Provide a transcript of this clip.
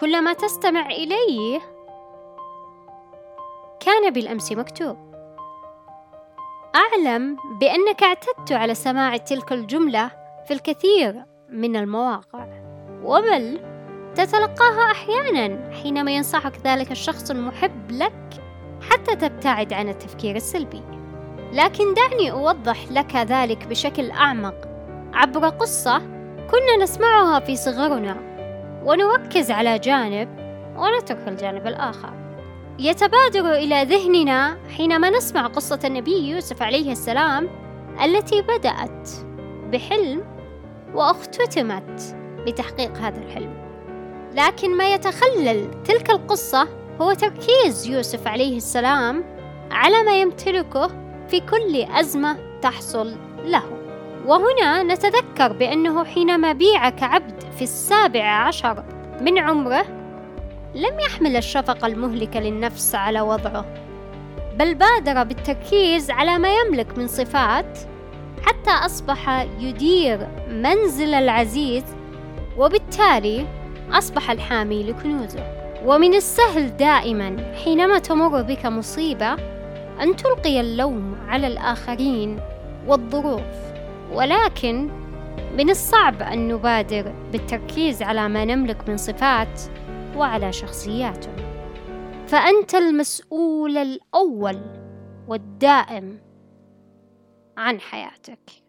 كل ما تستمع إليه كان بالأمس مكتوب. أعلم بأنك اعتدت على سماع تلك الجملة في الكثير من المواقع وبل تتلقاها أحيانا حينما ينصحك ذلك الشخص المحب لك حتى تبتعد عن التفكير السلبي. لكن دعني أوضح لك ذلك بشكل أعمق. عبر قصة كنا نسمعها في صغرنا. ونركز على جانب ونترك الجانب الآخر. يتبادر إلى ذهننا حينما نسمع قصة النبي يوسف عليه السلام التي بدأت بحلم واختتمت بتحقيق هذا الحلم. لكن ما يتخلل تلك القصة هو تركيز يوسف عليه السلام على ما يمتلكه في كل أزمة تحصل له. وهنا نتذكر بأنه حينما بيع كعبد في السابع عشر من عمره لم يحمل الشفقة المهلكة للنفس على وضعه بل بادر بالتركيز على ما يملك من صفات حتى أصبح يدير منزل العزيز وبالتالي أصبح الحامي لكنوزه. ومن السهل دائما حينما تمر بك مصيبة أن تلقي اللوم على الآخرين والظروف. ولكن من الصعب أن نبادر بالتركيز على ما نملك من صفات وعلى شخصياتنا فأنت المسؤول الأول والدائم عن حياتك.